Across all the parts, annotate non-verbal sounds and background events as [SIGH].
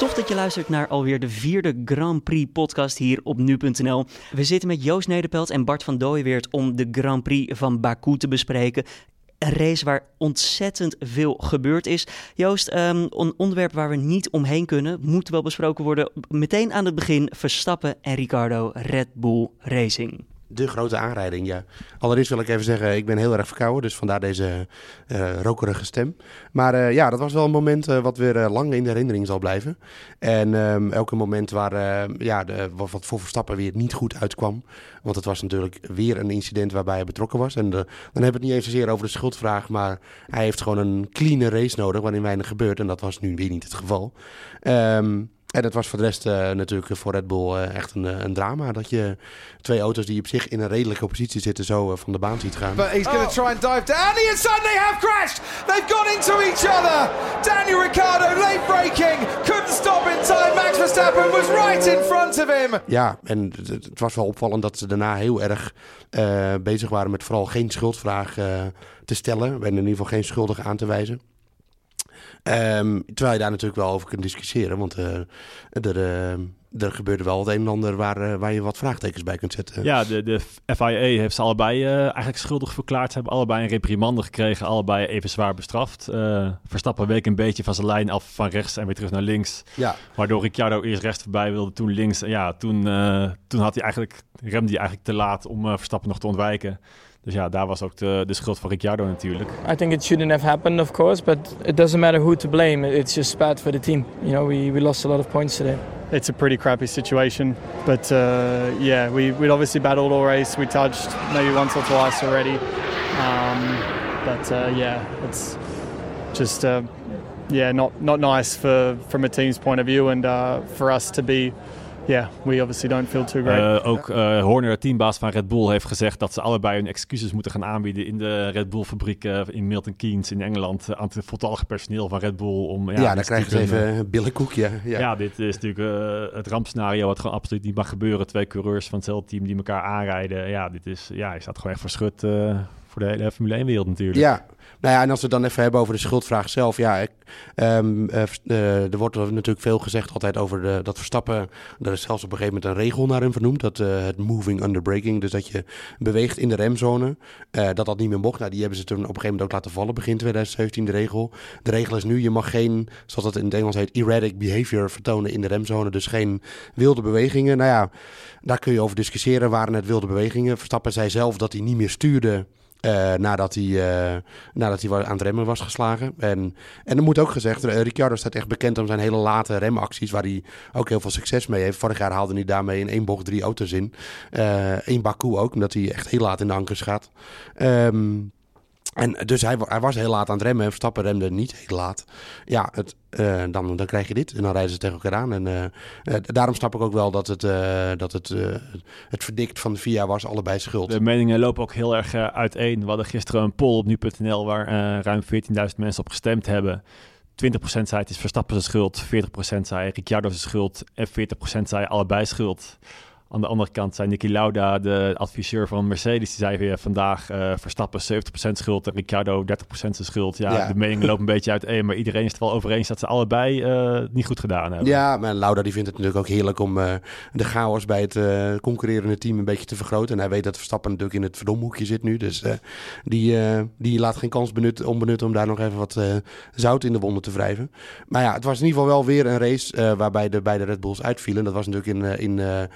Tof dat je luistert naar alweer de vierde Grand Prix podcast hier op nu.nl. We zitten met Joost Nederpelt en Bart van Dooyeweert om de Grand Prix van Baku te bespreken. Een race waar ontzettend veel gebeurd is. Joost, um, een onderwerp waar we niet omheen kunnen, moet wel besproken worden. Meteen aan het begin Verstappen en Ricardo Red Bull Racing de grote aanrijding, ja. Allereerst wil ik even zeggen, ik ben heel erg verkouden, dus vandaar deze uh, rokerige stem. Maar uh, ja, dat was wel een moment uh, wat weer lang in de herinnering zal blijven. En um, elke moment waar ja, de, wat voor Verstappen weer niet goed uitkwam. Want het was natuurlijk weer een incident waarbij hij betrokken was. En dan hebben we het niet eens zozeer over de schuldvraag, maar hij heeft gewoon een clean race nodig waarin weinig gebeurt. En dat was nu weer niet het geval. Um, en dat was voor de rest uh, natuurlijk voor Red Bull uh, echt een, een, drama. Dat je twee auto's die op zich in een redelijke positie zitten zo uh, van de baan ziet gaan. But he's going to oh. try and dive down. And suddenly have crashed. They've gone into each other. Daniel Ricciardo late braking. Couldn't stop in time. Max Verstappen was right in front of him. Ja, en het was wel opvallend dat ze daarna heel erg bezig waren met vooral geen schuldvraag te stellen. En in ieder geval geen schuldige aan te wijzen. Um, terwijl je daar natuurlijk wel over kunt discussiëren. Want uh, er, uh, er gebeurde wel het een en ander waar, uh, waar je wat vraagtekens bij kunt zetten. Ja, de, de FIA heeft ze allebei eigenlijk schuldig verklaard. Ze hebben allebei een reprimande gekregen. Allebei even zwaar bestraft. Verstappen week een beetje van zijn lijn af van rechts en weer terug naar links. Ja. Waardoor Ricciardo eerst rechts voorbij wilde, toen links. En ja, toen, toen had hij eigenlijk, remde hij eigenlijk te laat om Verstappen nog te ontwijken. Dus ja, daar was ook de, de schuld van Ricciardo natuurlijk. I think it shouldn't have happened, of course, but it doesn't matter who to blame. It's just bad for the team. You know, we, we lost a lot of points today. It's a pretty crappy situation, but uh, yeah, we we obviously battled all race. We touched maybe once or twice already, um, but uh, yeah, it's just uh, yeah, not not nice for from a team's point of view, and uh, for us to be yeah, we obviously don't feel too great. Uh, ook uh, Horner, teambaas van Red Bull, heeft gezegd dat ze allebei hun excuses moeten gaan aanbieden in de Red Bull fabriek uh, in Milton Keynes in Engeland aan het voltallige personeel van Red Bull. Om, ja, ja dan krijgen ze even een billenkoekje. Ja. ja, dit is natuurlijk het rampscenario wat gewoon absoluut niet mag gebeuren. Twee coureurs van hetzelfde team die elkaar aanrijden. Ja, dit is, ja, je staat gewoon echt verschut voor de hele Formule 1 wereld natuurlijk. Ja, nou ja, en als we het dan even hebben over de schuldvraag zelf. Ja, ik, um, uh, er wordt natuurlijk veel gezegd altijd over de, dat Verstappen. Er is zelfs op een gegeven moment een regel naar hem vernoemd. Dat, uh, het moving under braking. Dus dat je beweegt in de remzone. Dat dat niet meer mocht. Nou, die hebben ze toen op een gegeven moment ook laten vallen. Begin 2017 de regel. De regel is nu, je mag geen, zoals dat in het Engels heet, erratic behavior vertonen in de remzone. Dus geen wilde bewegingen. Nou ja, daar kun je over discussiëren. Waren het wilde bewegingen? Verstappen zei zelf dat hij niet meer stuurde uh, nadat, hij, uh, nadat hij aan het remmen was geslagen. En, en er moet ook gezegd, uh, Ricciardo staat echt bekend om zijn hele late remacties, waar hij ook heel veel succes mee heeft. Vorig jaar haalde hij daarmee in één bocht drie auto's in. Eén Baku ook, omdat hij echt heel laat in de ankers gaat. Um, en dus hij, hij, was heel laat aan het remmen en Verstappen remde niet heel laat. Ja, het, uh, dan, dan krijg je dit en dan rijden ze tegen elkaar aan. En uh, uh, daarom snap ik ook wel dat het, dat het, het verdikt van de VIA was allebei schuld. De meningen lopen ook heel erg uiteen. We hadden gisteren een poll op nu.nl waar ruim 14.000 mensen op gestemd hebben. 20% zei het is Verstappen zijn schuld, 40% zei Ricciardo zijn schuld en 40% zei allebei schuld. Aan de andere kant zei Nicky Lauda, de adviseur van Mercedes, die zei weer vandaag uh, Verstappen 70% schuld en Ricciardo 30% zijn schuld. Ja, de meningen lopen een [LAUGHS] beetje uit maar iedereen is het wel over eens dat ze allebei uh, niet goed gedaan hebben. Ja, maar Lauda die vindt het natuurlijk ook heerlijk om uh, de chaos bij het concurrerende team een beetje te vergroten. En hij weet dat Verstappen natuurlijk in het verdomhoekje zit nu, dus die, die laat geen kans benut, onbenut om daar nog even wat zout in de wonden te wrijven. Maar ja, het was in ieder geval wel weer een race waarbij de beide Red Bulls uitvielen. Dat was natuurlijk in, in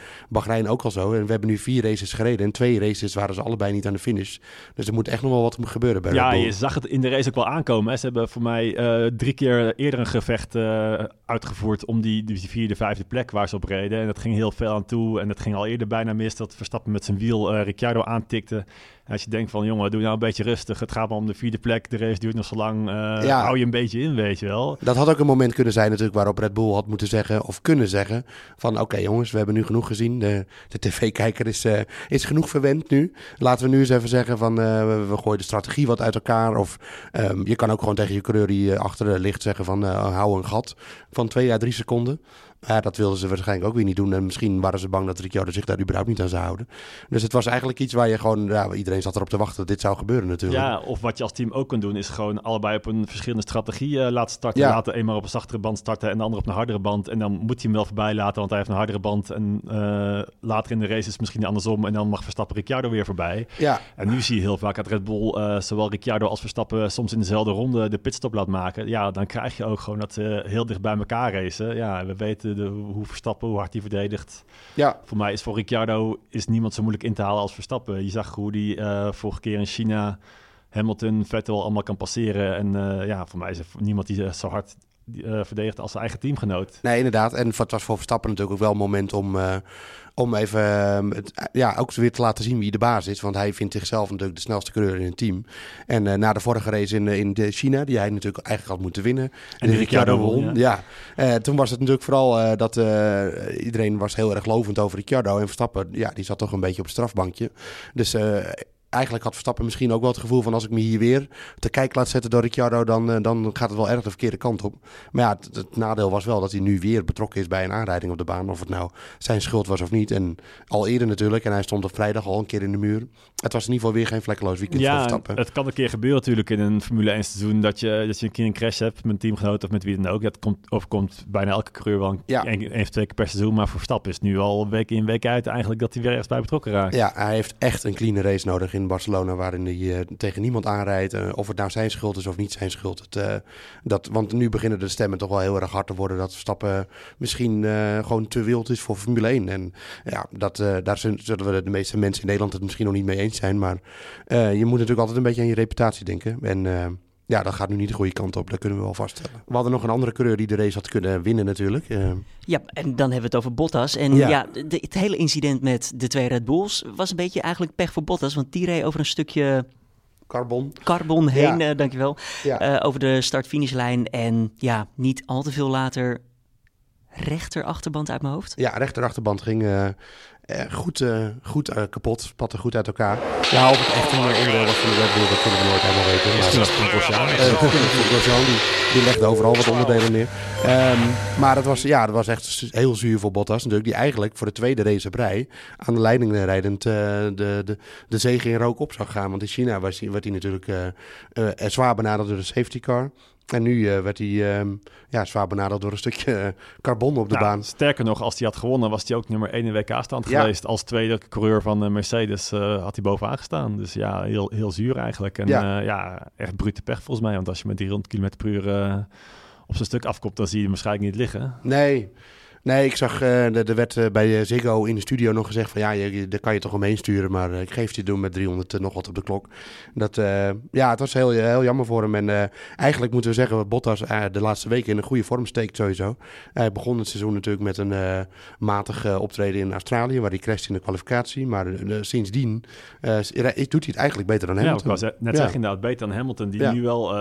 Bahrein ook al zo. En we hebben nu vier races gereden. En twee races waren ze allebei niet aan de finish. Dus er moet echt nog wel wat gebeuren bij Ja, je zag het in de race ook wel aankomen. Ze hebben voor mij uh, drie keer eerder een gevecht uh, uitgevoerd om die, die vierde, vijfde plek waar ze op reden. En dat ging heel veel aan toe. En het ging al eerder bijna mis dat Verstappen met zijn wiel uh, Ricciardo aantikte. En als je denkt van, jongen, doe nou een beetje rustig. Het gaat maar om de vierde plek. De race duurt nog zo lang. eh, Ja. Hou je een beetje in, weet je wel. Dat had ook een moment kunnen zijn natuurlijk waarop Red Bull had moeten zeggen of kunnen zeggen van oké jongens, we hebben nu genoeg gezien. De, de tv-kijker is, eh, is genoeg verwend nu. Laten we nu eens even zeggen van eh, we, we gooien de strategie wat uit elkaar. Of ehm, je kan ook gewoon tegen je coureur die achter de ligt zeggen van hou een gat van twee à drie seconden. Ja, dat wilden ze waarschijnlijk ook weer niet doen. En misschien waren ze bang dat Ricciardo zich daar überhaupt niet aan zou houden. Dus het was eigenlijk iets waar je gewoon... Ja, iedereen zat erop te wachten dat dit zou gebeuren natuurlijk. Ja, of wat je als team ook kan doen, is gewoon allebei op een verschillende strategie eh, laten starten. Ja. Laten eenmaal op een zachtere band starten en de ander op een hardere band. En dan moet hij hem wel voorbij laten, want hij heeft een hardere band. En eh, later in de race is het misschien andersom. En dan mag Verstappen Ricciardo weer voorbij. ja. En nu zie je heel vaak dat Red Bull eh, zowel Ricciardo als Verstappen soms in dezelfde ronde de pitstop laat maken. Ja, dan krijg je ook gewoon dat ze heel dicht bij elkaar racen. Ja, we weten de, hoe Verstappen, hoe hard hij verdedigt. ja. Voor mij is voor Ricciardo is niemand zo moeilijk in te halen als Verstappen. Je zag hoe die eh, vorige keer in China Hamilton, Vettel allemaal kan passeren. En eh, ja, voor mij is er niemand die zo hard eh, verdedigt als zijn eigen teamgenoot. Nee, inderdaad. En het was voor Verstappen natuurlijk ook wel een moment om, eh, om even eh, het, ja, ook weer te laten zien wie de baas is. Want hij vindt zichzelf natuurlijk de snelste coureur in het team. En eh, na de vorige race in, eh, in de China, die hij natuurlijk eigenlijk had moeten winnen. En, die Ricciardo won, Ja. Eh, toen was het natuurlijk vooral eh, dat eh, iedereen was heel erg lovend over Ricciardo. En Verstappen, ja, die zat toch een beetje op het strafbankje. Dus... Eigenlijk had Verstappen misschien ook wel het gevoel van als ik me hier weer te kijk laat zetten door Ricciardo, dan, eh, dan gaat het wel erg de verkeerde kant op. Maar ja, het, het nadeel was wel dat hij nu weer betrokken is bij een aanrijding op de baan. Of het nou zijn schuld was of niet. En al eerder natuurlijk. En hij stond op vrijdag al een keer in de muur. Het was in ieder geval weer geen vlekkeloos weekend voor Ja, Verstappen. het kan een keer gebeuren natuurlijk in een Formule 1 seizoen dat je, dat je een keer een crash hebt met een teamgenoot of met wie dan ook. Dat komt, overkomt bijna elke coureur wel een, Ja. of twee keer per seizoen. Maar voor Verstappen is nu al week in week uit eigenlijk dat hij weer ergens bij betrokken raakt. Ja, hij heeft echt een clean race nodig in Barcelona. Waarin hij eh, tegen niemand aanrijdt. eh, of het nou zijn schuld is of niet zijn schuld. Het, eh, dat, want nu beginnen de stemmen toch wel heel erg hard te worden. Dat Verstappen misschien gewoon te wild is voor Formule 1. En ja, dat, daar zullen we de meeste mensen in Nederland het misschien nog niet mee eens zijn. Maar je moet natuurlijk altijd een beetje aan je reputatie denken. En ja, dat gaat nu niet de goede kant op. Dat kunnen we wel vaststellen. We hadden nog een andere coureur die de race had kunnen winnen natuurlijk. Eh, Ja, en dan hebben we het over Bottas. En Ja. ja, de- het hele incident met de twee Red Bulls was een beetje eigenlijk pech voor Bottas. Want die reed over een stukje Carbon. carbon heen, Ja. eh, dankjewel. Ja. eh, over de start-finishlijn. En ja, niet al te veel later rechter achterband uit mijn hoofd. Ja, rechterachterband ging eh, eh, goed, eh, goed kapot. Spatte goed uit elkaar. Ja, of het echt een onderdeel was van de Red Bull, dat kunnen we nooit helemaal weten. Maar, Misschien was het Grosjean, die, die legde overal wat onderdelen neer. Ehm, maar het was, ja, het was echt heel zuur voor Bottas natuurlijk. Die eigenlijk voor de tweede race op rij aan de leiding rijdend eh, de, de, de zege in rook op zou gaan. Want in China was hij, werd hij natuurlijk eh, eh, zwaar benaderd door de safety car. En nu eh, werd hij ehm, ja, zwaar benaderd door een stukje eh, carbon op de Nou, baan. Sterker nog, als hij had gewonnen, was hij ook nummer 1 in WK-stand Ja. geweest. Als tweede coureur van eh, Mercedes had hij bovenaan gestaan. Dus ja, heel, heel zuur eigenlijk. En Ja. ja, echt brute pech volgens mij. Want als je met 300 km per uur op zijn stuk afkomt, dan zie je hem waarschijnlijk niet liggen. Nee. Nee, ik zag, eh, er er werd eh, bij eh, Ziggo in de studio nog gezegd van ja, je, daar kan je toch omheen sturen, maar ik geef het je doen met 300 nog wat op de klok. Dat, ja, het was heel, heel jammer voor hem en eigenlijk moeten we zeggen dat Bottas de laatste weken in een goede vorm steekt sowieso. Hij begon het seizoen natuurlijk met een matig optreden in Australië, waar hij crashte in de kwalificatie, maar sindsdien doet hij het eigenlijk beter dan Ja, ik Hamilton. was net Ja. zeggen inderdaad, beter dan Hamilton, die Ja. nu wel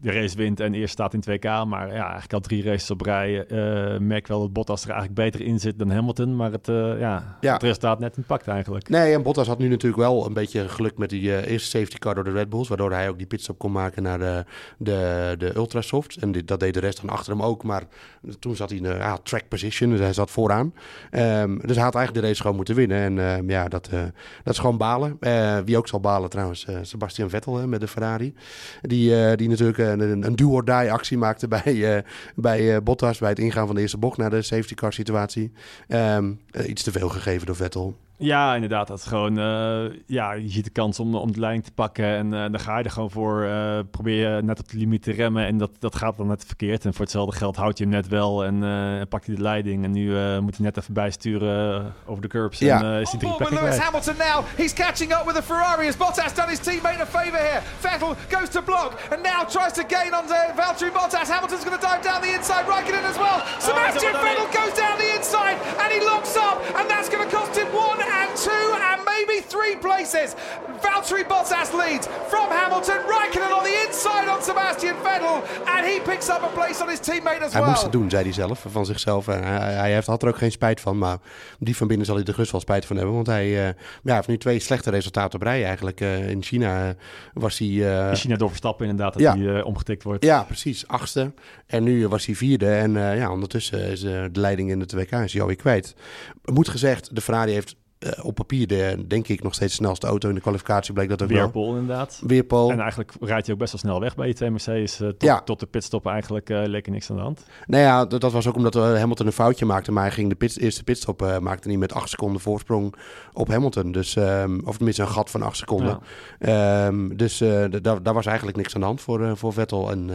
de race wint en eerst staat in 2K. Maar ja, eigenlijk al drie races op rij. eh merk wel dat Bottas er eigenlijk beter in zit dan Hamilton. Maar het, eh, ja, Ja. het resultaat net in pakt eigenlijk. Nee, en Bottas had nu natuurlijk wel een beetje geluk met die eh, eerste safety car door de Red Bulls. Waardoor hij ook die pitstop kon maken naar de, de, de Ultrasofts. En dit, dat deed de rest dan achter hem ook. Maar toen zat hij in de ja, track position, dus hij zat vooraan. Ehm, dus hij had eigenlijk de race gewoon moeten winnen. En ehm, ja, dat, dat is gewoon balen. Wie ook zal balen trouwens, Sebastian Vettel hè, met de Ferrari. Die, die natuurlijk een, een, een do-or-die actie maakte bij, eh, bij eh, Bottas. Bij het ingaan van de eerste bocht naar de safety car situatie. Ehm, eh, iets te veel gegeven door Vettel. Ja, inderdaad. Dat is gewoon, eh, ja, je ziet de kans om, om de leiding te pakken en eh, dan ga je er gewoon voor. eh, probeer je net op de limiet te remmen en dat, dat gaat dan net verkeerd. En voor hetzelfde geld houdt je hem net wel en eh pakt hij de leiding. En nu eh, moet hij net even bijsturen over de curbs Ja. en eh, is hij drie with plekken Lewis. Hamilton now. He's catching up with the Ferrari as Bottas done his teammate a favour here. Vettel goes to block and now tries to gain on uh, Valtteri Bottas. Hamilton's going to dive down the inside, Raikkonen as well. Sebastian Oh, Vettel goes down the inside and he locks up and that's going to cost him one and two and maybe three places. Valtteri Bottas leads from Hamilton. Raikkonen on the inside on Sebastian Vettel. And he picks up a place on his teammate as Hij well. moest het doen, zei hij zelf, van zichzelf. En hij, hij heeft, had er ook geen spijt van, maar die van binnen zal hij er gerust wel spijt van hebben. Want hij, eh, ja, heeft nu twee slechte resultaten op rij eigenlijk. Eh, in China eh, was hij... eh, In China door Verstappen inderdaad, dat Ja. hij eh, omgetikt wordt. ja, precies, achtste. En nu was hij vierde. En eh, ja, ondertussen is de leiding in de WK is hij alweer kwijt. Moet gezegd, de Ferrari heeft eh, op papier de, denk ik nog steeds de snelste auto. In de kwalificatie bleek dat ook wel. Weerpool inderdaad. En eigenlijk rijdt hij ook best wel snel weg bij die twee Mercedes. eh, tot, Ja. tot de pitstop eigenlijk eh leek er niks aan de hand. Nou ja, dat, dat was ook omdat eh, Hamilton een foutje maakte. Maar hij ging de pit, eerste pitstop eh, maakte niet met acht seconden voorsprong op Hamilton. Dus, ehm, of tenminste een gat van acht seconden. Ehm, dus eh, daar daar was eigenlijk niks aan de hand voor, eh, voor Vettel. En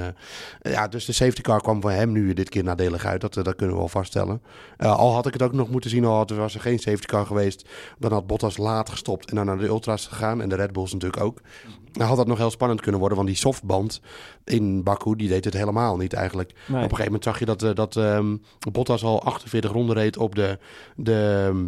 eh, ja, dus de safety car kwam voor hem nu dit keer nadelig uit. Dat, eh, dat kunnen we wel vaststellen. Eh, al had ik het ook nog moeten zien, al had, was er geen safety car geweest. Dan had Bottas laat gestopt en dan naar de ultras gegaan. En de Red Bulls natuurlijk ook. Dan had dat nog heel spannend kunnen worden. Want die softband in Baku, die deed het helemaal niet eigenlijk. Nee. Op een gegeven moment zag je dat, eh, dat ehm, Bottas al 48 ronden reed op de... de ehm,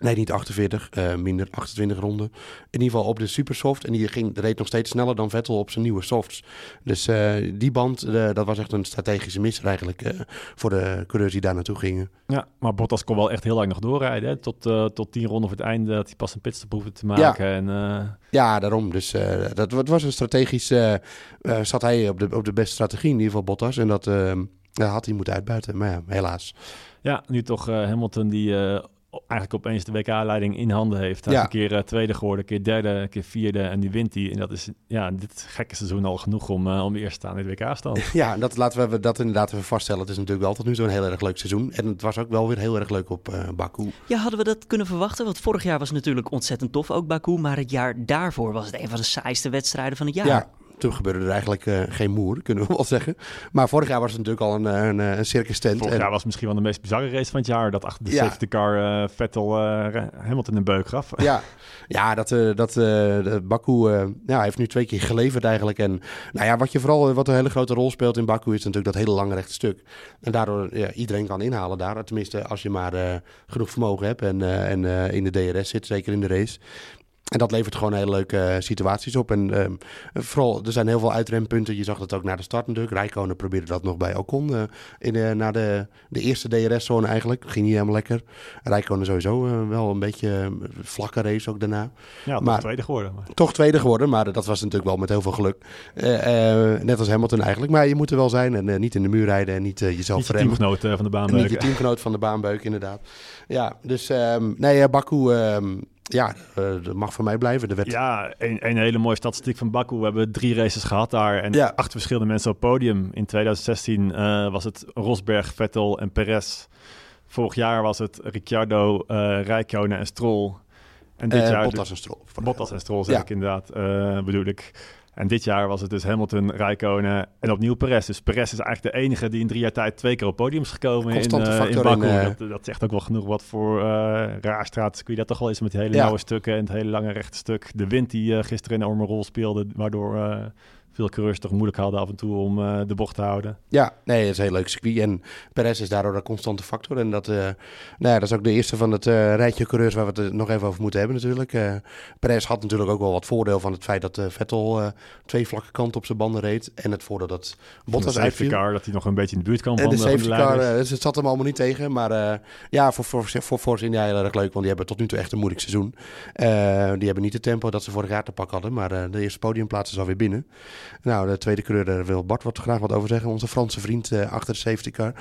Nee, niet 48, eh, minder 28 ronden. In ieder geval op de supersoft. En die ging, reed nog steeds sneller dan Vettel op zijn nieuwe softs. Dus eh, die band, eh, dat was echt een strategische mis eigenlijk voor de coureurs die daar naartoe gingen. Ja, maar Bottas kon wel echt heel lang nog doorrijden. Hè? Tot, tot tien ronden voor het einde dat hij pas een pitstop hoefde te maken. En, eh, Ja, daarom. Dus dat, dat was een strategisch... zat hij op de, op de beste strategie, in ieder geval Bottas. En dat ja, had hij moeten uitbuiten. Maar ja, helaas. ja, nu toch Hamilton die eigenlijk opeens de WK-leiding in handen heeft. Hij Ja. is een keer eh, tweede geworden, een keer derde, een keer vierde en die wint hij. En dat is ja, dit gekke seizoen al genoeg om, eh, om eerst te staan in het WK-stand. [LAUGHS] Ja, dat laten we dat inderdaad even vaststellen. Het is natuurlijk wel tot nu toe een heel erg leuk seizoen. En het was ook wel weer heel erg leuk op eh Baku. Ja, hadden we dat kunnen verwachten? Want vorig jaar was het natuurlijk ontzettend tof, ook Baku. Maar het jaar daarvoor was het een van de saaiste wedstrijden van het jaar. Ja, toen gebeurde er eigenlijk eh, geen moer, kunnen we wel zeggen. Maar vorig jaar was het natuurlijk al een, eh, een, een circus tent. Vorig En- jaar was misschien wel de meest bizarre race van het jaar. Dat achter de Ja. safety car eh, Vettel eh, Hamilton een beuk gaf. Ja, ja dat, eh, dat eh, de Baku eh, ja, hij heeft nu twee keer geleverd eigenlijk. En nou ja, wat je vooral, wat een hele grote rol speelt in Baku is natuurlijk dat hele lange rechte stuk. En daardoor ja, iedereen kan inhalen daar. Tenminste, als je maar eh, genoeg vermogen hebt en, eh, en eh, in de DRS zit, zeker in de race. En dat levert gewoon hele leuke eh, situaties op. En ehm, vooral, er zijn heel veel uitrempunten. Je zag dat ook na de start natuurlijk. Rijkonen probeerde dat nog bij Ocon. eh in de, na de, de eerste DRS-zone eigenlijk. Ging niet helemaal lekker. Rijkonen sowieso eh, wel een beetje vlakke race ook daarna. Ja, toch Maar- tweede geworden. Maar. Toch tweede geworden, maar dat was natuurlijk wel met heel veel geluk. Net als Hamilton eigenlijk. Maar je moet er wel zijn en niet in de muur rijden en niet jezelf Niet je teamgenoot van de baan. En niet je teamgenoot van de baanbeuk, inderdaad. Ja, dus ehm, nee, Baku, ehm, ja, eh, dat mag voor mij blijven. De wet. Ja, een, een hele mooie statistiek van Baku. We hebben drie races gehad daar en Ja. acht verschillende mensen op podium. In 2016 eh, was het Rosberg, Vettel en Perez. Vorig jaar was het Ricciardo, eh Rijkonen en Stroll. En dit Eh, jaar Bottas en Stroll. Bottas en Stroll, zeg Ja. ik inderdaad, bedoel ik. En dit jaar was het dus Hamilton, Rijkonen en opnieuw Perez. Dus Perez is eigenlijk de enige die in drie jaar tijd twee keer op podium is gekomen in, Constante eh, in Baku. in, eh, dat, dat zegt ook wel genoeg wat voor eh raar straatcircuit dat toch wel is met die hele Ja. nauwe stukken en het hele lange rechte stuk. De wind die eh, gisteren een enorme rol speelde, waardoor eh, veel coureurs toch moeilijk hadden af en toe om eh, de bocht te houden. Ja, nee, het is een heel leuk circuit. En Perez is daardoor een constante factor. En dat, eh, nou ja, dat is ook de eerste van het eh, rijtje coureurs waar we het nog even over moeten hebben natuurlijk. Perez had natuurlijk ook wel wat voordeel van het feit dat Vettel twee vlakke kanten op zijn banden reed. En het voordeel dat Bottas de uitviel. car, dat hij nog een beetje in de buurt kwam En van de de, safety car, dus het zat hem allemaal niet tegen. Maar ja, voor, voor, voor Force India heel erg leuk. Want die hebben tot nu toe echt een moeilijk seizoen. Die hebben niet het tempo dat ze vorig jaar te pak hadden. Maar de eerste podiumplaats is alweer binnen. Nou, de tweede coureur, daar wil Bart wat graag wat over zeggen. Onze Franse vriend eh, achter de safety car.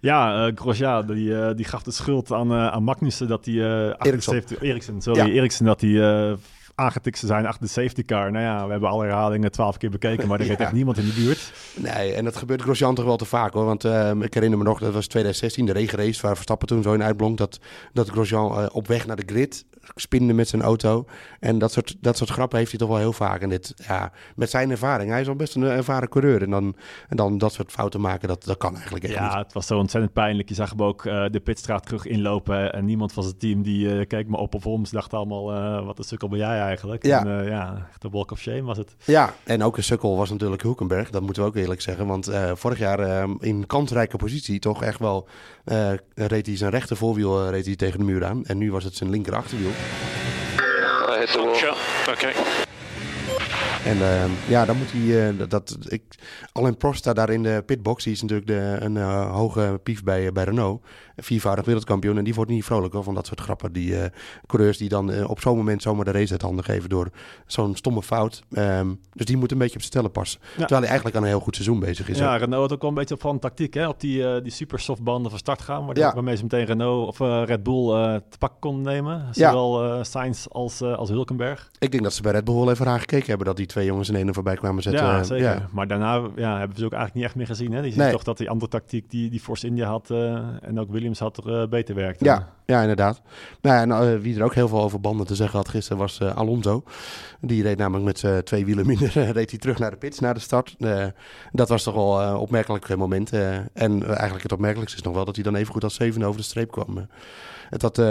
Ja, eh Grosjean, die, eh, die gaf de schuld aan, eh aan Magnussen dat hij... eh Eriksson, sorry, Ja. Eriksson, dat hij eh, aangetikt zijn achter de safety car. Nou ja, we hebben alle herhalingen twaalf keer bekeken, maar er reed Ja. echt niemand in de buurt. Nee, en dat gebeurt Grosjean toch wel te vaak hoor. Want eh, ik herinner me nog, dat was 2016, de regenrace waar Verstappen toen zo in uitblonk. Dat, dat Grosjean eh, op weg naar de grid spinde met zijn auto. En dat soort, dat soort grappen heeft hij toch wel heel vaak. En dit, ja, met zijn ervaring, hij is al best een ervaren coureur. En dan, en dan dat soort fouten maken, dat, dat kan eigenlijk echt Ja, niet. het was zo ontzettend pijnlijk. Je zag hem ook eh, de pitstraat terug inlopen en niemand van zijn team die eh, keek me op of om. Ze dachten allemaal, wat een sukkel ben jij eigenlijk? Ja. En, eh, ja, echt een walk of shame was het. Ja, en ook een sukkel was natuurlijk Hulkenberg. Dat moeten we ook eerlijk zeggen. Want eh, vorig jaar uh, in kansrijke positie toch echt wel uh, reed hij zijn rechter voorwiel reed hij tegen de muur aan. En nu was het zijn linker achterwiel. Okay. En uh, ja, dan moet hij. Uh, dat, ik, Alain Prost staat daar in de pitbox. Die is natuurlijk de, een uh, hoge pief bij, bij Renault. Viervoudig wereldkampioen. En die wordt niet vrolijk van dat soort grappen. Die coureurs die dan op zo'n moment zomaar de race uit handen geven door zo'n stomme fout. Um, dus die moet een beetje op zijn stellen passen. Ja. Terwijl hij eigenlijk aan een heel goed seizoen bezig is. Ja, Renault had ook wel een beetje van tactiek. Hè? Op die, die super soft banden van start gaan. Waardoor, ja. Waarmee ze meteen Renault of Red Bull te pakken konden nemen. Zowel ja. Sainz als, als Hulkenberg. Ik denk dat ze bij Red Bull wel even aan gekeken hebben. Dat die twee jongens in ene voorbij kwamen zetten. Ja, zeker. Ja. Maar daarna ja, hebben we ze ook eigenlijk niet echt meer gezien. Hè? Die zien nee. toch dat die andere tactiek die, die Force India had uh, en ook Williams had er uh, beter werkte. Ja, ja, inderdaad. Nou, en, uh, wie er ook heel veel over banden te zeggen had gisteren was Alonso. Die reed namelijk met twee wielen minder [LAUGHS] reed hij terug naar de pits, naar de start. dat was toch wel opmerkelijk moment. en eigenlijk het opmerkelijkste is nog wel dat hij dan even goed als zevende over de streep kwam. het had...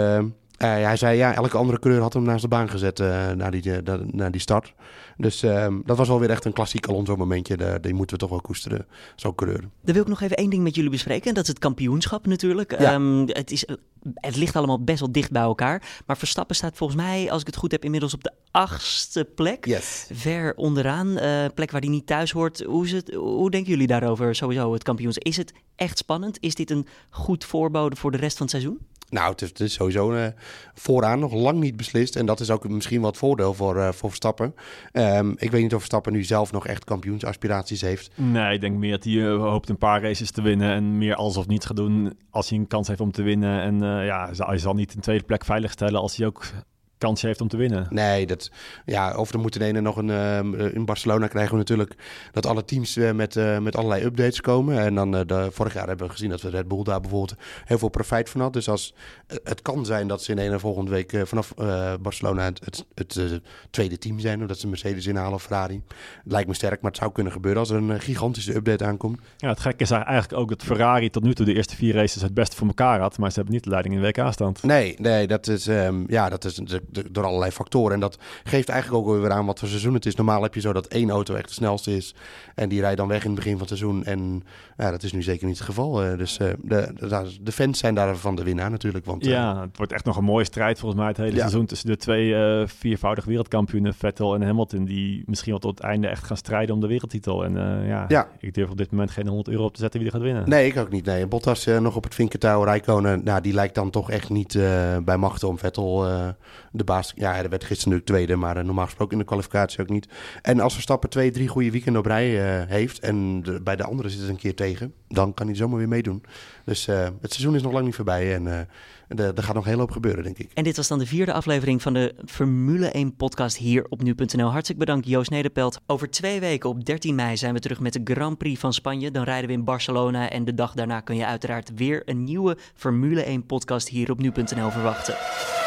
Uh, hij zei ja, elke andere kleur had hem naast de baan gezet uh, na, die, uh, na die start. Dus ehm, dat was wel weer echt een klassiek Alonso momentje. die moeten we toch wel koesteren, zo'n kleur. Dan wil ik nog even één ding met jullie bespreken. En dat is het kampioenschap natuurlijk. Ja. Um, het, is, het ligt allemaal best wel dicht bij elkaar. Maar Verstappen staat volgens mij, als ik het goed heb, inmiddels op de achtste plek. Yes. Ver onderaan. plek waar hij niet thuis hoort. Hoe, is het, hoe denken jullie daarover sowieso, het kampioenschap? Is het echt spannend? Is dit een goed voorbode voor de rest van het seizoen? Nou, het is, sowieso uh, vooraan nog lang niet beslist. En dat is ook misschien wat voordeel voor, uh, voor Verstappen. Um, ik weet niet of Verstappen nu zelf nog echt kampioensaspiraties heeft. Nee, ik denk meer dat hij uh, hoopt een paar races te winnen. En meer alsof niets gaat doen als hij een kans heeft om te winnen. En ja, hij zal niet een tweede plek veiligstellen als hij ook kans heeft om te winnen. Nee, dat, ja, of er moet in ene nog een... Uh, in Barcelona krijgen we natuurlijk dat alle teams uh, met, uh, met allerlei updates komen. En dan de, vorig jaar hebben we gezien dat we Red Bull daar bijvoorbeeld heel veel profijt van had. Dus als, het kan zijn dat ze in ene volgende week vanaf Barcelona het, het, het tweede team zijn. Of dat ze Mercedes inhalen of Ferrari. Lijkt me sterk, maar het zou kunnen gebeuren als er een gigantische update aankomt. Ja, het gekke is eigenlijk ook dat Ferrari tot nu toe de eerste vier races het beste voor elkaar had. Maar ze hebben niet de leiding in de WK-stand. Nee, nee, dat is, um, ja, dat is de, door allerlei factoren. En dat geeft eigenlijk ook weer aan wat voor seizoen het is. Normaal heb je zo dat één auto echt de snelste is. En die rijdt dan weg in het begin van het seizoen. En ja, dat is nu zeker niet het geval. Uh, dus uh, de, de, de, fans zijn daarvan de winnaar natuurlijk. Want, uh, ja, het wordt echt nog een mooie strijd volgens mij het hele ja. seizoen. Tussen de twee viervoudig wereldkampioenen, Vettel en Hamilton. Die misschien wel tot het einde echt gaan strijden om de wereldtitel. En ja, ja, ik durf op dit moment geen 100 euro op te zetten wie er gaat winnen. Nee, ik ook niet. Nee. Bottas nog op het vinkertouw. Rijkonen, nou, die lijkt dan toch echt niet bij machten om Vettel de baas... Ja, hij werd gisteren natuurlijk tweede, maar uh, normaal gesproken in de kwalificatie ook niet. En als Verstappen twee, drie goede weekenden op rij uh, heeft en de, bij de anderen zit het een keer tegen, dan kan hij zomaar weer meedoen. Dus uh, het seizoen is nog lang niet voorbij en er gaat nog heel hoop gebeuren, denk ik. En dit was dan de vierde aflevering van de Formule 1 podcast hier op nu.nl. Hartelijk bedankt Joost Nederpelt. Over twee weken op 13 mei zijn we terug met de Grand Prix van Spanje. Dan rijden we in Barcelona en de dag daarna kun je uiteraard weer een nieuwe Formule 1 podcast hier op nu.nl verwachten.